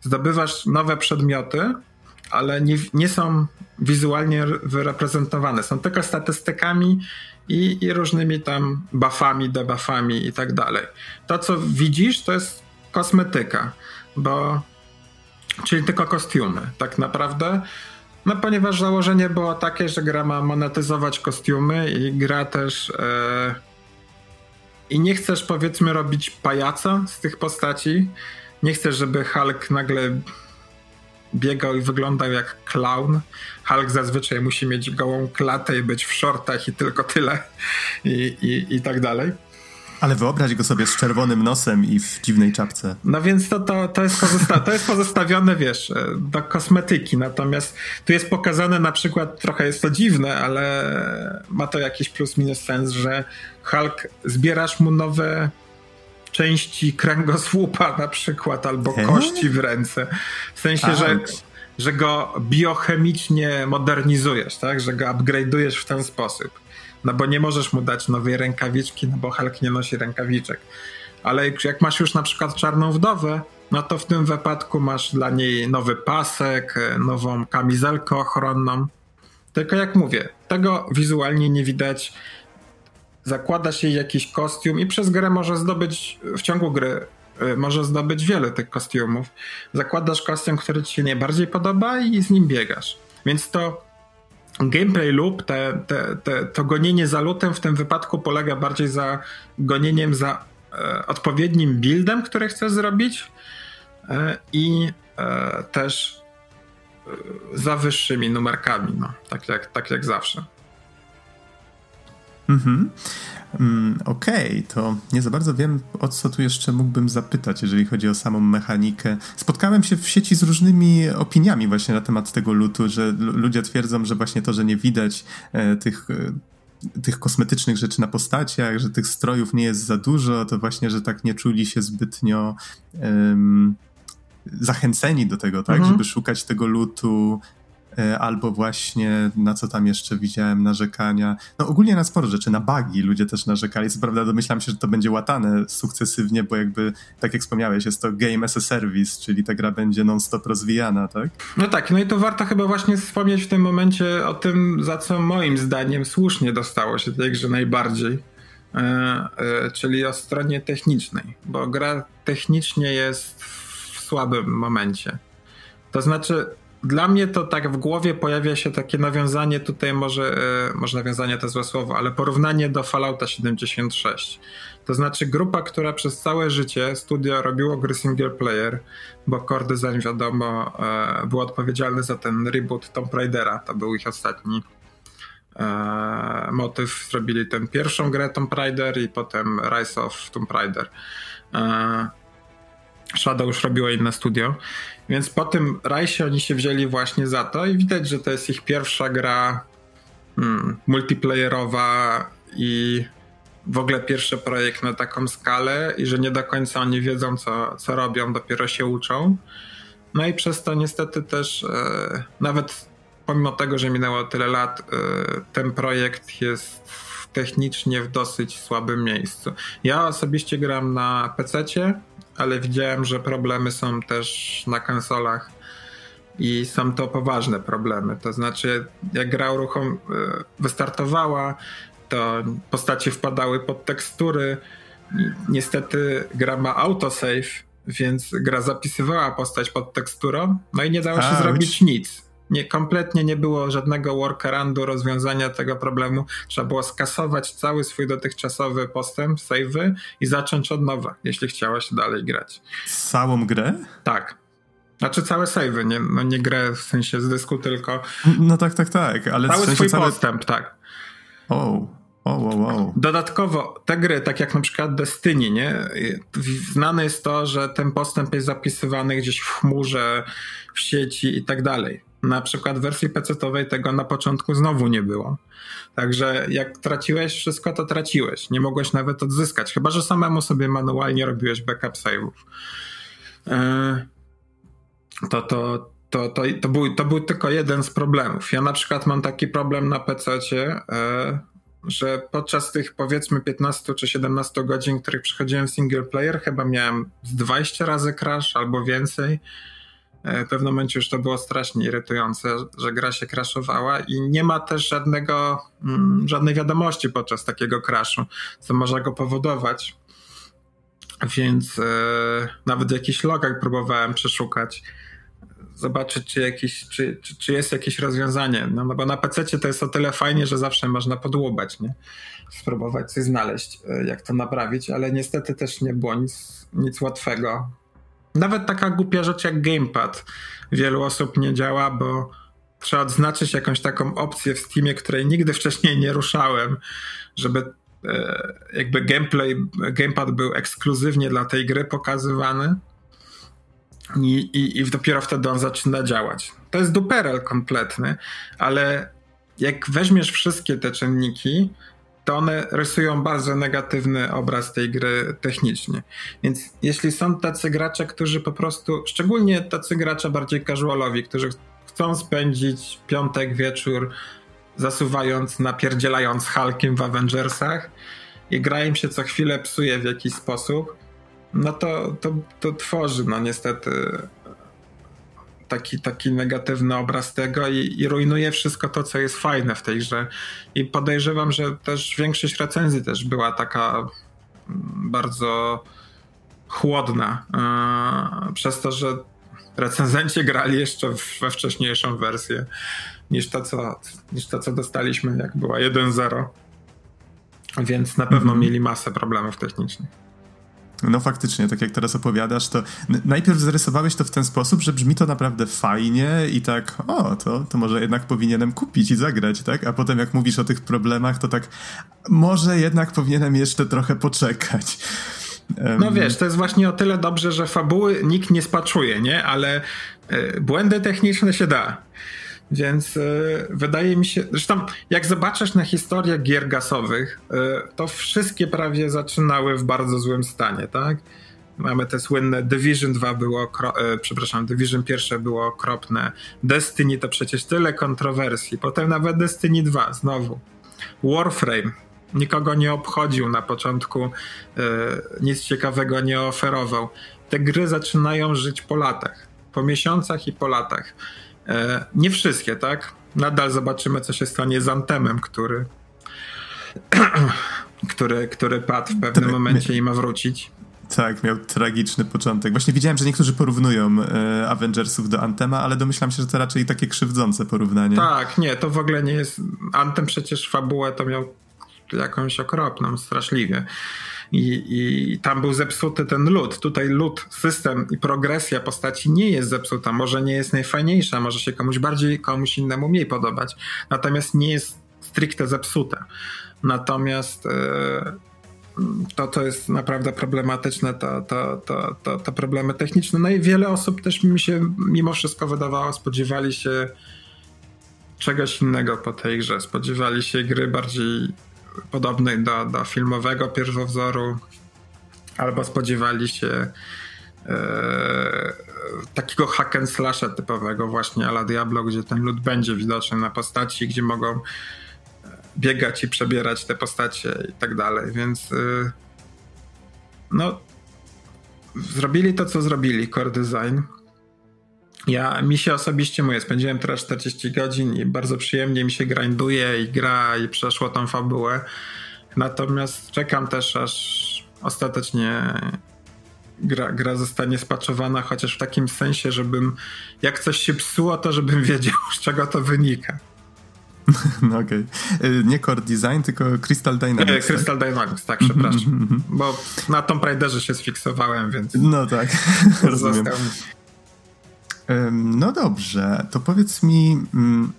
Zdobywasz nowe przedmioty, ale nie, nie są wizualnie wyreprezentowane. Są tylko statystykami i, i różnymi tam buffami, debuffami i tak dalej. To, co widzisz, to jest kosmetyka, bo czyli tylko kostiumy, tak naprawdę. No, ponieważ założenie było takie, że gra ma monetyzować kostiumy i gra też. E, I nie chcesz, powiedzmy, robić pajaca z tych postaci. Nie chcesz, żeby Hulk nagle biegał i wyglądał jak clown. Hulk zazwyczaj musi mieć gołą klatę i być w shortach i tylko tyle i, i, i tak dalej. Ale wyobraź go sobie z czerwonym nosem i w dziwnej czapce. No więc to, to, to, jest, pozosta to jest pozostawione, wiesz, do kosmetyki. Natomiast tu jest pokazane na przykład, trochę jest to dziwne, ale ma to jakiś plus minus sens, że Hulk, zbierasz mu nowe części kręgosłupa na przykład, albo kości w ręce. W sensie, że, że go biochemicznie modernizujesz, tak? Że go upgrade'ujesz w ten sposób. No bo nie możesz mu dać nowej rękawiczki, no bo Hulk nie nosi rękawiczek. Ale jak masz już na przykład czarną wdowę, no to w tym wypadku masz dla niej nowy pasek, nową kamizelkę ochronną. Tylko jak mówię, tego wizualnie nie widać zakłada się jakiś kostium i przez grę może zdobyć, w ciągu gry y, może zdobyć wiele tych kostiumów. Zakładasz kostium, który ci się najbardziej podoba i z nim biegasz. Więc to gameplay loop, te, te, te, to gonienie za lutem w tym wypadku polega bardziej za gonieniem za e, odpowiednim buildem, który chcesz zrobić e, i e, też e, za wyższymi numerkami, no, tak, jak, tak jak zawsze. Mhm. Mm, Okej, okay, to nie za bardzo wiem, o co tu jeszcze mógłbym zapytać, jeżeli chodzi o samą mechanikę. Spotkałem się w sieci z różnymi opiniami właśnie na temat tego lutu, że ludzie twierdzą, że właśnie to, że nie widać e, tych e, tych kosmetycznych rzeczy na postaciach, że tych strojów nie jest za dużo, to właśnie, że tak nie czuli się zbytnio um, zachęceni do tego, tak, mhm. żeby szukać tego lutu, albo właśnie na co tam jeszcze widziałem narzekania. No ogólnie na sporo rzeczy, na bugi ludzie też narzekali. Co prawda domyślam się, że to będzie łatane sukcesywnie, bo jakby, tak jak wspomniałeś, jest to game as a service, czyli ta gra będzie non-stop rozwijana, tak? No tak, no i to warto chyba właśnie wspomnieć w tym momencie o tym, za co moim zdaniem słusznie dostało się tej grze najbardziej. E, e, czyli o stronie technicznej, bo gra technicznie jest w słabym momencie. To znaczy, dla mnie to tak w głowie pojawia się takie nawiązanie, tutaj może, e, może nawiązanie to złe słowo, ale porównanie do Fallouta 76. To znaczy grupa, która przez całe życie studio robiło gry single player, bo Core Design wiadomo e, był odpowiedzialny za ten reboot Tomb Raidera, to był ich ostatni e, motyw. Zrobili tę pierwszą grę Tomb Raider i potem Rise of Tomb Raider. Shadow już robiło inne studio. Więc po tym rajsie oni się wzięli właśnie za to i widać, że to jest ich pierwsza gra hmm, multiplayerowa i w ogóle pierwszy projekt na taką skalę i że nie do końca oni wiedzą, co, co robią, dopiero się uczą. No i przez to niestety też e, nawet pomimo tego, że minęło tyle lat, e, ten projekt jest technicznie w dosyć słabym miejscu. Ja osobiście gram na PC-cie, ale widziałem, że problemy są też na konsolach i są to poważne problemy. To znaczy, jak gra uruchom e, wystartowała, to postacie wpadały pod tekstury. Niestety gra ma autosave, więc gra zapisywała postać pod teksturą, no i nie dało się zrobić nic nie, kompletnie nie było żadnego workaroundu rozwiązania tego problemu. Trzeba było skasować cały swój dotychczasowy postęp, savey i zacząć od nowa, jeśli chciało się dalej grać. Całą grę? Tak. Znaczy całe savey, nie, no nie grę w sensie z dysku, tylko... No tak, tak, tak, ale... Cały w sensie swój całe... postęp, tak. O, Oh, wow, wow. Dodatkowo te gry, tak jak na przykład Destiny, nie? Znane jest to, że ten postęp jest zapisywany gdzieś w chmurze, w sieci i tak dalej. Na przykład w wersji PC-owej tego na początku znowu nie było. Także jak traciłeś wszystko, to traciłeś. Nie mogłeś nawet odzyskać, chyba że samemu sobie manualnie robiłeś backup save'ów. E, to, to, to, to, to, był, to był tylko jeden z problemów. Ja na przykład mam taki problem na PC-cie, e, że podczas tych powiedzmy 15 czy 17 godzin, których przechodziłem single player, chyba miałem z 20 razy crash albo więcej E, w pewnym momencie już to było strasznie irytujące, że gra się crashowała i nie ma też żadnego, mm, żadnej wiadomości podczas takiego crashu, co może go powodować. Więc e, nawet w jakichś logach próbowałem przeszukać, zobaczyć, czy, jakiś, czy, czy, czy jest jakieś rozwiązanie. No, no bo na PC to jest o tyle fajnie, że zawsze można podłubać, nie? Spróbować coś znaleźć, e, jak to naprawić, ale niestety też nie było nic, nic łatwego nawet taka głupia rzecz jak gamepad wielu osób nie działa, bo trzeba odznaczyć jakąś taką opcję w Steamie, której nigdy wcześniej nie ruszałem, żeby e, jakby gameplay, gamepad był ekskluzywnie dla tej gry pokazywany i, i, i dopiero wtedy on zaczyna działać. To jest duperel kompletny, ale jak weźmiesz wszystkie te czynniki, to one rysują bardzo negatywny obraz tej gry technicznie. Więc jeśli są tacy gracze, którzy po prostu, szczególnie tacy gracze bardziej casualowi, którzy chcą spędzić piątek wieczór zasuwając, napierdzielając Hulkiem w Avengersach i gra im się co chwilę psuje w jakiś sposób, no to, to, to tworzy no niestety taki, taki negatywny obraz tego i, i rujnuje wszystko to, co jest fajne w tej grze. I podejrzewam, że też większość recenzji też była taka mm, bardzo chłodna, yy, przez to, że recenzenci grali jeszcze we wcześniejszą wersję niż to, co, niż to, co dostaliśmy, jak była 1.0. Więc na pewno -hmm. mieli masę problemów technicznych. No faktycznie, tak jak teraz opowiadasz, to najpierw zarysowałeś to w ten sposób, że brzmi to naprawdę fajnie i tak, o, to, to może jednak powinienem kupić i zagrać, tak? A potem jak mówisz o tych problemach, to tak, może jednak powinienem jeszcze trochę poczekać. No wiesz, to jest właśnie o tyle dobrze, że fabuły nikt nie spaczuje, nie? Ale y, błędy techniczne się da. Więc y, wydaje mi się, zresztą jak zobaczysz na historię gier gasowych, y, to wszystkie prawie zaczynały w bardzo złym stanie, tak? Mamy te słynne Division 2 było, y, przepraszam, Division 1 było okropne, Destiny to przecież tyle kontrowersji, potem nawet Destiny 2 znowu. Warframe nikogo nie obchodził na początku, nic ciekawego nie oferował. Te gry zaczynają żyć po latach, po miesiącach i po latach. E, nie wszystkie, tak? Nadal zobaczymy, co się stanie z Antemem, który, który, który padł w pewnym momencie i ma wrócić. Tak, miał tragiczny początek. Właśnie widziałem, że niektórzy porównują e, Avengersów do Antema, ale domyślam się, że to raczej takie krzywdzące porównanie. Tak, nie, to w ogóle nie jest. Antem przecież fabułę to miał jakąś okropną, straszliwie i, i tam był zepsuty ten lód. Tutaj lód, system i progresja postaci nie jest zepsuta. Może nie jest najfajniejsza, może się komuś bardziej, komuś innemu mniej podobać. Natomiast nie jest stricte zepsute. Natomiast e, to, to jest naprawdę problematyczne, to, to, to, to problemy techniczne. No i wiele osób też mi się mimo wszystko wydawało, spodziewali się czegoś innego po tej grze. Spodziewali się gry bardziej podobnej do, do filmowego pierwowzoru, albo spodziewali się e, takiego hack and slasha typowego właśnie ala Diablo, gdzie ten lud będzie widoczny na postaci, gdzie mogą e, biegać i przebierać te postacie i tak dalej, więc e, no zrobili to, co zrobili, core design. Ja, mi się osobiście moje, spędziłem teraz 40 godzin i bardzo przyjemnie mi się grinduje i gra i przeszło tą fabułę. Natomiast czekam też, aż ostatecznie gra, gra zostanie spaczowana, chociaż w takim sensie, żebym jak coś się psuło, to żebym wiedział, z czego to wynika. No okej. Okay. Nie Core Design, tylko Crystal Dynamics. Nie, tak? Crystal? Dynamics, tak, przepraszam. Mm -hmm. Bo na Tomb Raiderze się sfiksowałem, więc... No tak, rozumiem. No dobrze, to powiedz mi, mm,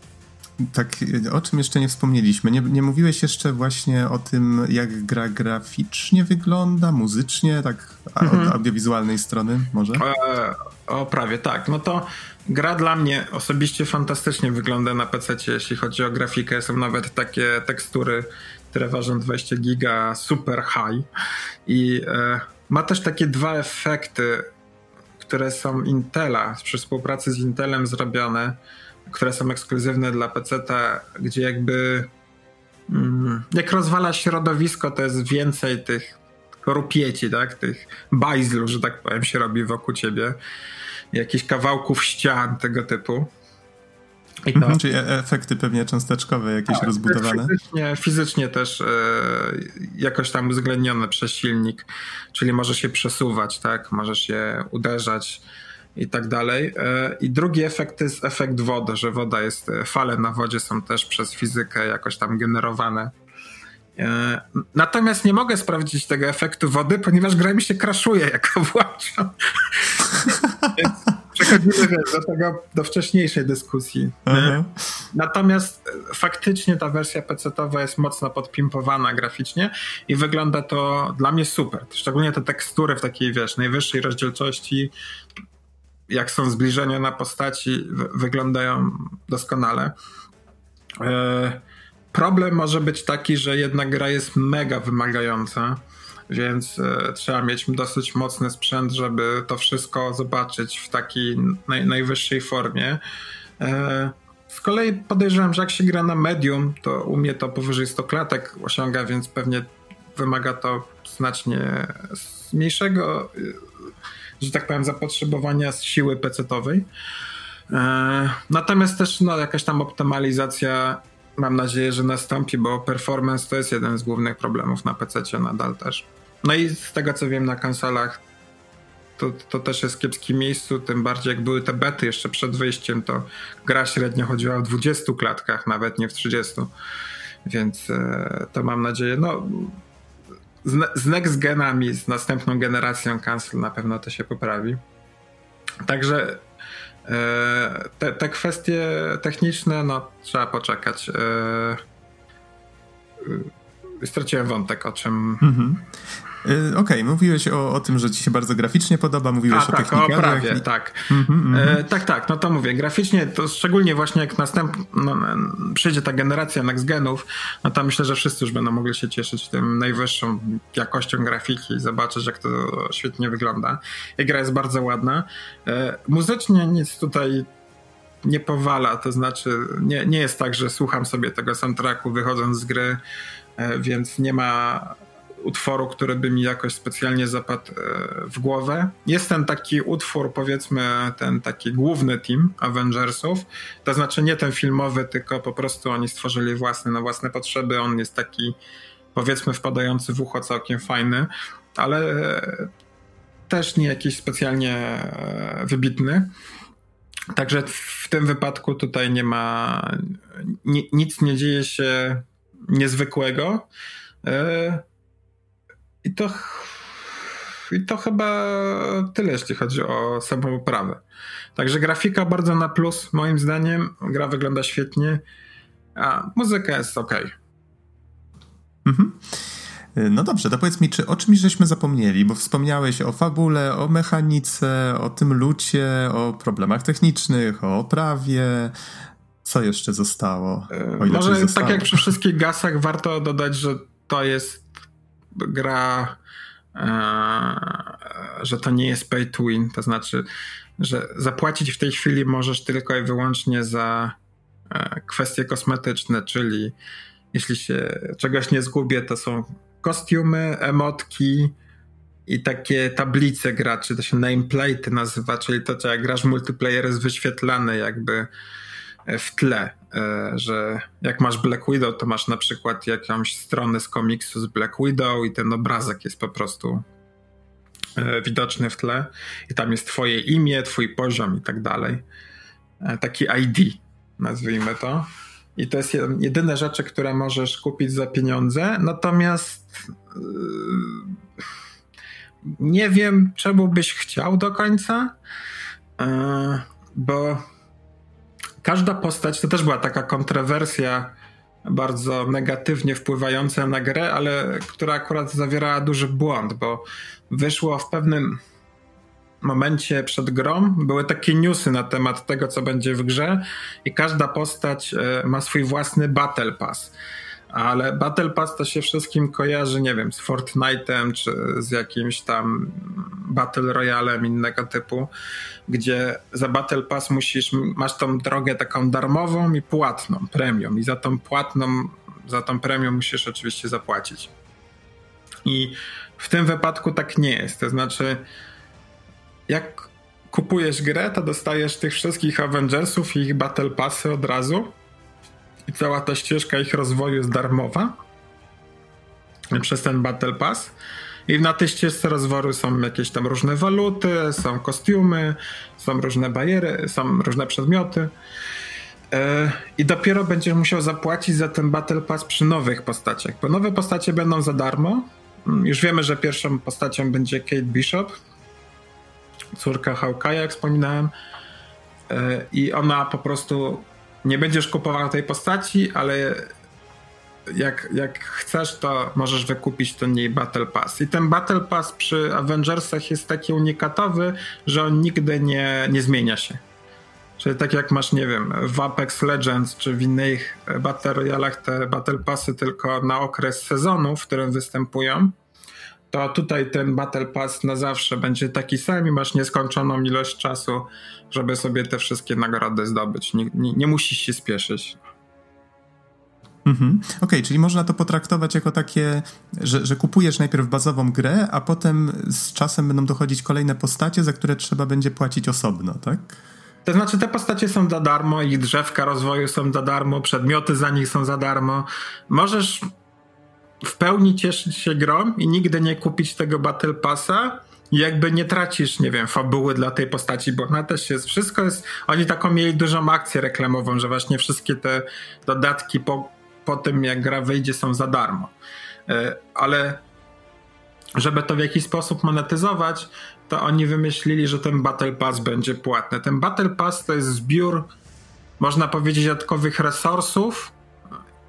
tak, o czym jeszcze nie wspomnieliśmy. Nie, nie mówiłeś jeszcze właśnie o tym, jak gra graficznie wygląda, muzycznie, tak mhm. od audiowizualnej strony może? E, o, prawie tak. No to gra dla mnie osobiście fantastycznie wygląda na PC, jeśli chodzi o grafikę. Są nawet takie tekstury, które ważą 20 giga, super high. I e, ma też takie dwa efekty które są Intela, przy współpracy z Intelem zrobione, które są ekskluzywne dla PC, gdzie jakby mm, jak rozwala środowisko, to jest więcej tych rupieci, tak? Tych bajzlu, że tak powiem, się robi wokół ciebie. Jakichś kawałków ścian tego typu. I to, mhm, czyli e, efekty pewnie cząsteczkowe jakieś tak, rozbudowane? Fizycznie, fizycznie też e, jakoś tam uwzględnione przez silnik, czyli może się przesuwać, tak, może się uderzać i tak dalej. E, I drugi efekt to jest efekt wody, że woda jest, e, fale na wodzie są też przez fizykę jakoś tam generowane. E, natomiast nie mogę sprawdzić tego efektu wody, ponieważ gra mi się kraszuje, jak włączam. Przechodzimy wiesz, do tego, do wcześniejszej dyskusji. Uh-huh. Natomiast e, faktycznie ta wersja PC-towa jest mocno podpimpowana graficznie i wygląda to dla mnie super. Szczególnie te tekstury w takiej, wiesz, najwyższej rozdzielczości, jak są zbliżenia na postaci, wyglądają doskonale. E, problem może być taki, że jedna gra jest mega wymagająca więc e, trzeba mieć dosyć mocny sprzęt, żeby to wszystko zobaczyć w takiej naj, najwyższej formie. E, z kolei podejrzewam, że jak się gra na medium, to u mnie to powyżej 100 klatek osiąga, więc pewnie wymaga to znacznie mniejszego, e, że tak powiem, zapotrzebowania z siły pecetowej. Natomiast też no, jakaś tam optymalizacja mam nadzieję, że nastąpi, bo performance to jest jeden z głównych problemów na PC nadal też. No i z tego co wiem na konsolach to, to też jest w kiepskim miejscu, tym bardziej jak były te bety jeszcze przed wyjściem, to gra średnio chodziła w 20 klatkach, nawet nie w 30. Więc e, to mam nadzieję, no z, z next genami, z następną generacją cancel na pewno to się poprawi. Także te, te kwestie techniczne, no trzeba poczekać. E, straciłem wątek, o czym. Mhm. Y, okej, okay, mówiłeś o, o tym, że ci się bardzo graficznie podoba, mówiłeś A, o tak, o prawie, tak. Mm -hmm, e, tak, tak, no to mówię, graficznie to szczególnie właśnie jak następ, no, przyjdzie ta generacja next genów, no to myślę, że wszyscy już będą mogli się cieszyć tym najwyższą jakością grafiki i zobaczyć, jak to świetnie wygląda. I gra jest bardzo ładna. E, muzycznie nic tutaj nie powala, to znaczy nie, nie jest tak, że słucham sobie tego soundtracku wychodząc z gry, e, więc nie ma utworu, który by mi jakoś specjalnie zapadł e, w głowę. Jest ten taki utwór, powiedzmy, ten taki główny team Avengersów. To znaczy nie ten filmowy, tylko po prostu oni stworzyli własny na własne potrzeby. On jest taki, powiedzmy, wpadający w ucho całkiem fajny, ale e, też nie jakiś specjalnie e, wybitny. Także w tym wypadku tutaj nie ma, nic nie dzieje się niezwykłego. I to, I to chyba tyle, jeśli chodzi o samą oprawę. Także grafika bardzo na plus, moim zdaniem. Gra wygląda świetnie, a muzyka jest ok. Mhm. No dobrze, to powiedz mi, czy o czymś żeśmy zapomnieli, bo wspomniałeś o fabule, o mechanice, o tym lucie, o problemach technicznych, o oprawie. Co jeszcze zostało? Może zostało? tak jak przy wszystkich gasach warto dodać, że to jest gra, e, że to nie jest pay to win, to znaczy, że zapłacić w tej chwili możesz tylko i wyłącznie za e, kwestie kosmetyczne, czyli jeśli się czegoś nie zgubię, to są kostiumy, emotki i takie tablice graczy, to się nameplate nazywa, czyli to, co jak grasz multiplayer jest wyświetlane jakby w tle, e, że jak masz Black Widow, to masz na przykład jakąś stronę z komiksu z Black Widow i ten obrazek jest po prostu e, widoczny w tle i tam jest twoje imię, twój poziom i tak dalej. E, taki ID, nazwijmy to. I to jest jedyne rzeczy, które możesz kupić za pieniądze. Natomiast nie wiem, czemu byś chciał do końca, bo każda postać, to też była taka kontrowersja bardzo negatywnie wpływająca na grę, ale która akurat zawierała duży błąd, bo wyszło w pewnym momencie przed grą były takie newsy na temat tego, co będzie w grze i każda postać e, ma swój własny Battle Pass ale Battle Pass to się wszystkim kojarzy, nie wiem, z Fortnite'em czy z jakimś tam Battle Royalem innego typu, gdzie za Battle Pass musisz, masz tą drogę taką darmową i płatną, premium. I za tą płatną, za tą premium musisz oczywiście zapłacić. I w tym wypadku tak nie jest, to znaczy jak kupujesz grę, to dostajesz tych wszystkich Avengersów i ich Battle Passy od razu, i cała ta ścieżka ich rozwoju jest darmowa przez ten Battle Pass. I na tej ścieżce rozwoju są jakieś tam różne waluty, są kostiumy, są różne bariery, są różne przedmioty. E, I dopiero będziesz musiał zapłacić za ten Battle Pass przy nowych postaciach, bo nowe postacie będą za darmo. Mm, już wiemy, że pierwszą postacią będzie Kate Bishop, córka Hawkeye'a, jak wspominałem. E, I ona po prostu nie będziesz kupował tej postaci, ale jak, jak chcesz, to możesz wykupić ten jej Battle Pass. I ten Battle Pass przy Avengersach jest taki unikatowy, że on nigdy nie, nie zmienia się. Czyli tak jak masz, nie wiem, w Apex Legends czy w innych Battle te Battle Passy tylko na okres sezonu, w którym występują, to tutaj ten Battle Pass na zawsze będzie taki sam i masz nieskończoną ilość czasu, żeby sobie te wszystkie nagrody zdobyć. Nie, nie, nie musisz się spieszyć. Mhm. Okej, okay, czyli można to potraktować jako takie, że, że kupujesz najpierw bazową grę, a potem z czasem będą dochodzić kolejne postacie, za które trzeba będzie płacić osobno, tak? To znaczy, te postacie są za darmo, ich drzewka rozwoju są za darmo, przedmioty za nich są za darmo. Możesz w pełni cieszyć się grą i nigdy nie kupić tego Battle Passa, jakby nie tracisz, nie wiem, fabuły dla tej postaci, bo ona też jest, wszystko jest, oni taką mieli dużą akcję reklamową, że właśnie wszystkie te dodatki po, po tym jak gra wyjdzie są za darmo. E, ale żeby to w jakiś sposób monetyzować, to oni wymyślili, że ten Battle Pass będzie płatny. Ten Battle Pass to jest zbiór, można powiedzieć, dodatkowych resursów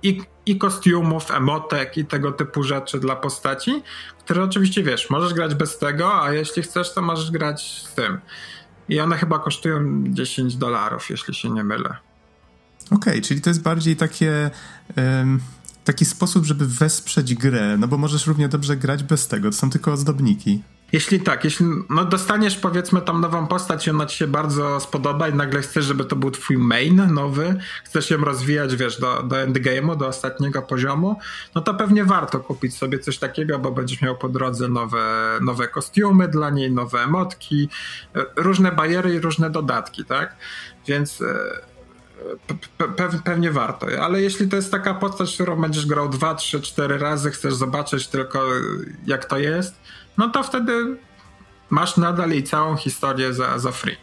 i, i kostiumów, emotek i tego typu rzeczy dla postaci, które oczywiście wiesz, możesz grać bez tego, a jeśli chcesz, to możesz grać z tym. I one chyba kosztują 10 dolarów, jeśli się nie mylę. Okej, okay, czyli to jest bardziej takie. Um, taki sposób, żeby wesprzeć grę, no bo możesz równie dobrze grać bez tego, to są tylko ozdobniki. Jeśli tak, jeśli no dostaniesz powiedzmy tam nową postać i ona ci się bardzo spodoba i nagle chcesz, żeby to był twój main nowy, chcesz ją rozwijać, wiesz, do, do endgame'u, do ostatniego poziomu, no to pewnie warto kupić sobie coś takiego, bo będziesz miał po drodze nowe, nowe kostiumy dla niej, nowe emotki, e, różne bariery i różne dodatki, tak? Więc e, pe pewnie warto, ale jeśli to jest taka postać, którą będziesz grał 2, 3, 4 razy, chcesz zobaczyć tylko jak to jest, no to wtedy masz nadal jej całą historię za, za free.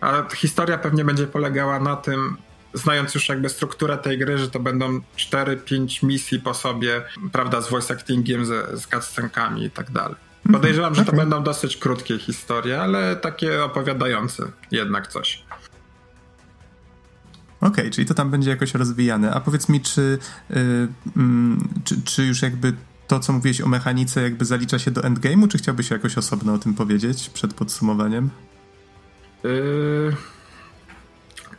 A historia pewnie będzie polegała na tym, znając już jakby strukturę tej gry, że to będą 4-5 misji po sobie, prawda, z voice actingiem, z, z cutscenkami i tak dalej. Mhm. Podejrzewam, że to będą dosyć krótkie historie, ale takie opowiadające jednak coś. Okej, okay, czyli to tam będzie jakoś rozwijane. A powiedz mi, czy, yy, yy, czy, czy już jakby to, co mówiłeś o mechanice, jakby zalicza się do endgame'u, czy chciałbyś jakoś osobno o tym powiedzieć przed podsumowaniem? Yy,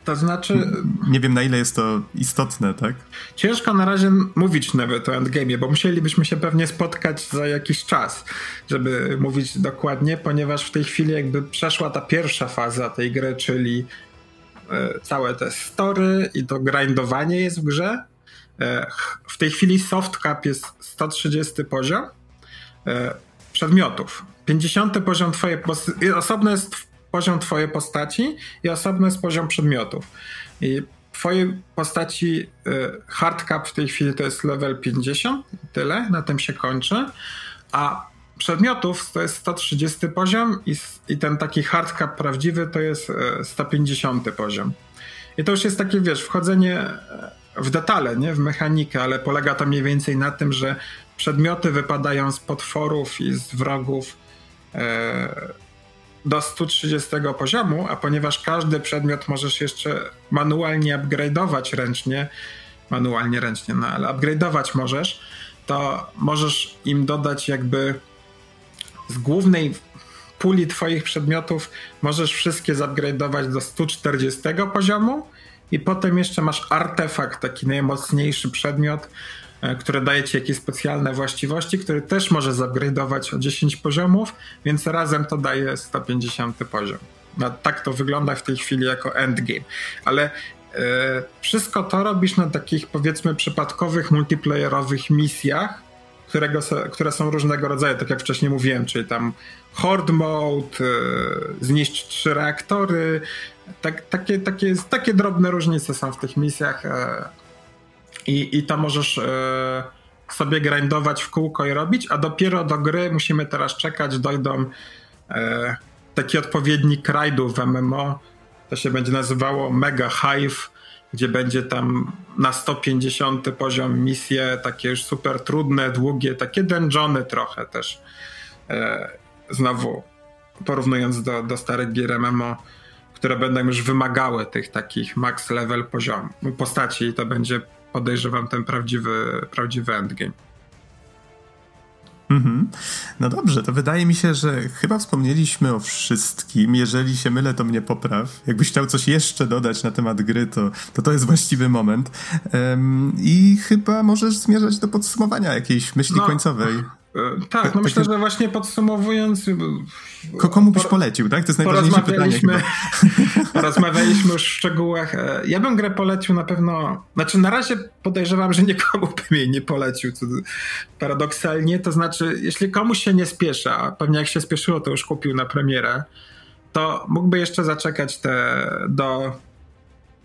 to znaczy. Nie wiem, na ile jest to istotne, tak? Ciężko na razie mówić nawet o endgame'ie, bo musielibyśmy się pewnie spotkać za jakiś czas, żeby mówić dokładnie, ponieważ w tej chwili jakby przeszła ta pierwsza faza tej gry, czyli e, całe te story i to grindowanie jest w grze. E, w tej chwili soft cap jest 130 poziom e, przedmiotów. 50 poziom twojej osobny jest poziom twojej postaci i osobny jest poziom przedmiotów. I twojej postaci e, hard cap w tej chwili to jest level 50, tyle, na tym się kończy, a przedmiotów to jest 130 poziom i, i ten taki hard cap prawdziwy to jest 150 poziom. I to już jest takie, wiesz, wchodzenie w detale, nie? w mechanikę, ale polega to mniej więcej na tym, że przedmioty wypadają z potworów i z wrogów e, do 130 poziomu, a ponieważ każdy przedmiot możesz jeszcze manualnie upgrade'ować ręcznie, manualnie ręcznie, no ale upgrade'ować możesz, to możesz im dodać jakby z głównej puli twoich przedmiotów możesz wszystkie zupgrade'ować do 140 poziomu, i potem jeszcze masz artefakt, taki najmocniejszy przedmiot, e, który daje ci jakieś specjalne właściwości, który też może zupgrade'ować o 10 poziomów, więc razem to daje 150 poziom. No, tak to wygląda w tej chwili jako endgame. Ale e, wszystko to robisz na takich powiedzmy przypadkowych multiplayerowych misjach, którego, które są różnego rodzaju, tak jak wcześniej mówiłem, czyli tam horde mode, e, zniszcz trzy reaktory, tak, takie, takie, takie drobne różnice są w tych misjach e, i, i to możesz e, sobie grindować w kółko i robić, a dopiero do gry musimy teraz czekać, dojdą e, taki odpowiednik rajdów w MMO, to się będzie nazywało Mega Hive, gdzie będzie tam na 150 poziom misje, takie już super trudne, długie, takie dungeony trochę też. Znowu porównując do, do starych gier MMO, które będą już wymagały tych takich max level poziom postaci i to będzie podejrzewam ten prawdziwy, prawdziwy endgame. Mhm. No dobrze, to wydaje mi się, że chyba wspomnieliśmy o wszystkim. Jeżeli się mylę, to mnie popraw. Jakbyś chciał coś jeszcze dodać na temat gry, to to, to jest właściwy moment. Um, I chyba możesz zmierzać do podsumowania jakiejś myśli no, końcowej. E, tak, no myślę, że właśnie podsumowując. Komu byś polecił, tak? To jest najważniejsze pytanie. Porozmawialiśmy już w szczegółach. E, ja bym grę polecił na pewno. Znaczy, na razie podejrzewam, że nikomu bym jej nie polecił. Co paradoksalnie, to znaczy, jeśli komuś się nie spiesza, pewnie jak się spieszyło, to już kupił na premierę, to mógłby jeszcze zaczekać te do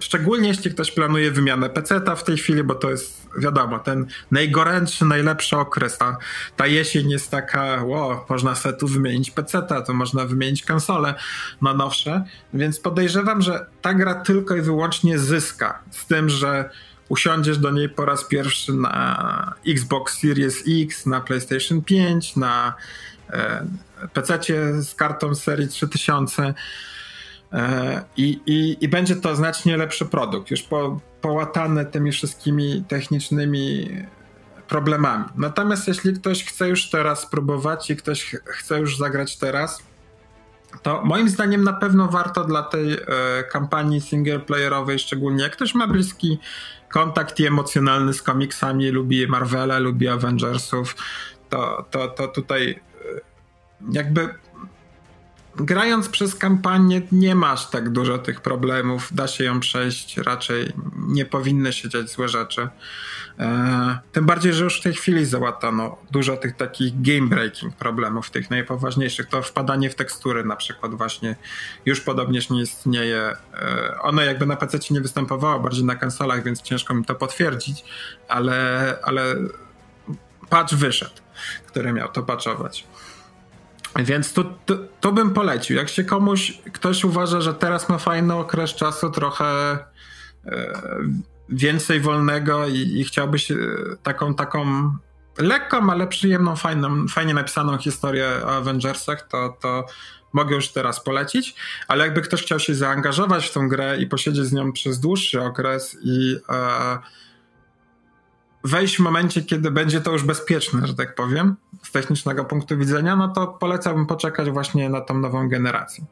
Szczególnie jeśli ktoś planuje wymianę PC-ta w tej chwili, bo to jest, wiadomo, ten najgorętszy, najlepszy okres. Ta, ta jesień jest taka, ło, można sobie tu wymienić PC-ta, to można wymienić konsole na nowsze, więc podejrzewam, że ta gra tylko i wyłącznie zyska z tym, że usiądziesz do niej po raz pierwszy na Xbox Series X, na PlayStation 5, na e, PC z kartą serii 3000 e, i, i, i będzie to znacznie lepszy produkt, już po, tymi wszystkimi technicznymi problemami. Natomiast jeśli ktoś chce już teraz spróbować i ktoś chce już zagrać teraz, to moim zdaniem na pewno warto dla tej e, kampanii singleplayerowej, szczególnie jak ktoś ma bliski kontakt i emocjonalny z komiksami, lubi Marvela, lubi Avengersów, to, to, to tutaj e, jakby grając przez kampanię nie masz tak dużo tych problemów, da się ją przejść, raczej nie powinny się dziać złe rzeczy. E, tym bardziej, że już w tej chwili załatano dużo tych takich game breaking problemów, tych najpoważniejszych. To wpadanie w tekstury na przykład właśnie już podobnież nie istnieje. E, ono jakby na PC nie występowało, bardziej na konsolach, więc ciężko mi to potwierdzić, ale, ale patch wyszedł, który miał to patchować. Więc to, to, to, bym polecił. Jak się komuś, ktoś uważa, że teraz ma fajny okres czasu, trochę e, więcej wolnego i, i się taką, taką lekką, ale przyjemną, fajną, fajnie napisaną historię o Avengersach, to, to mogę już teraz polecić, ale jakby ktoś chciał się zaangażować w tą grę i posiedzieć z nią przez dłuższy okres i e, wejść w momencie, kiedy będzie to już bezpieczne, że tak powiem, z technicznego punktu widzenia, no to polecałbym poczekać właśnie na tą nową generację.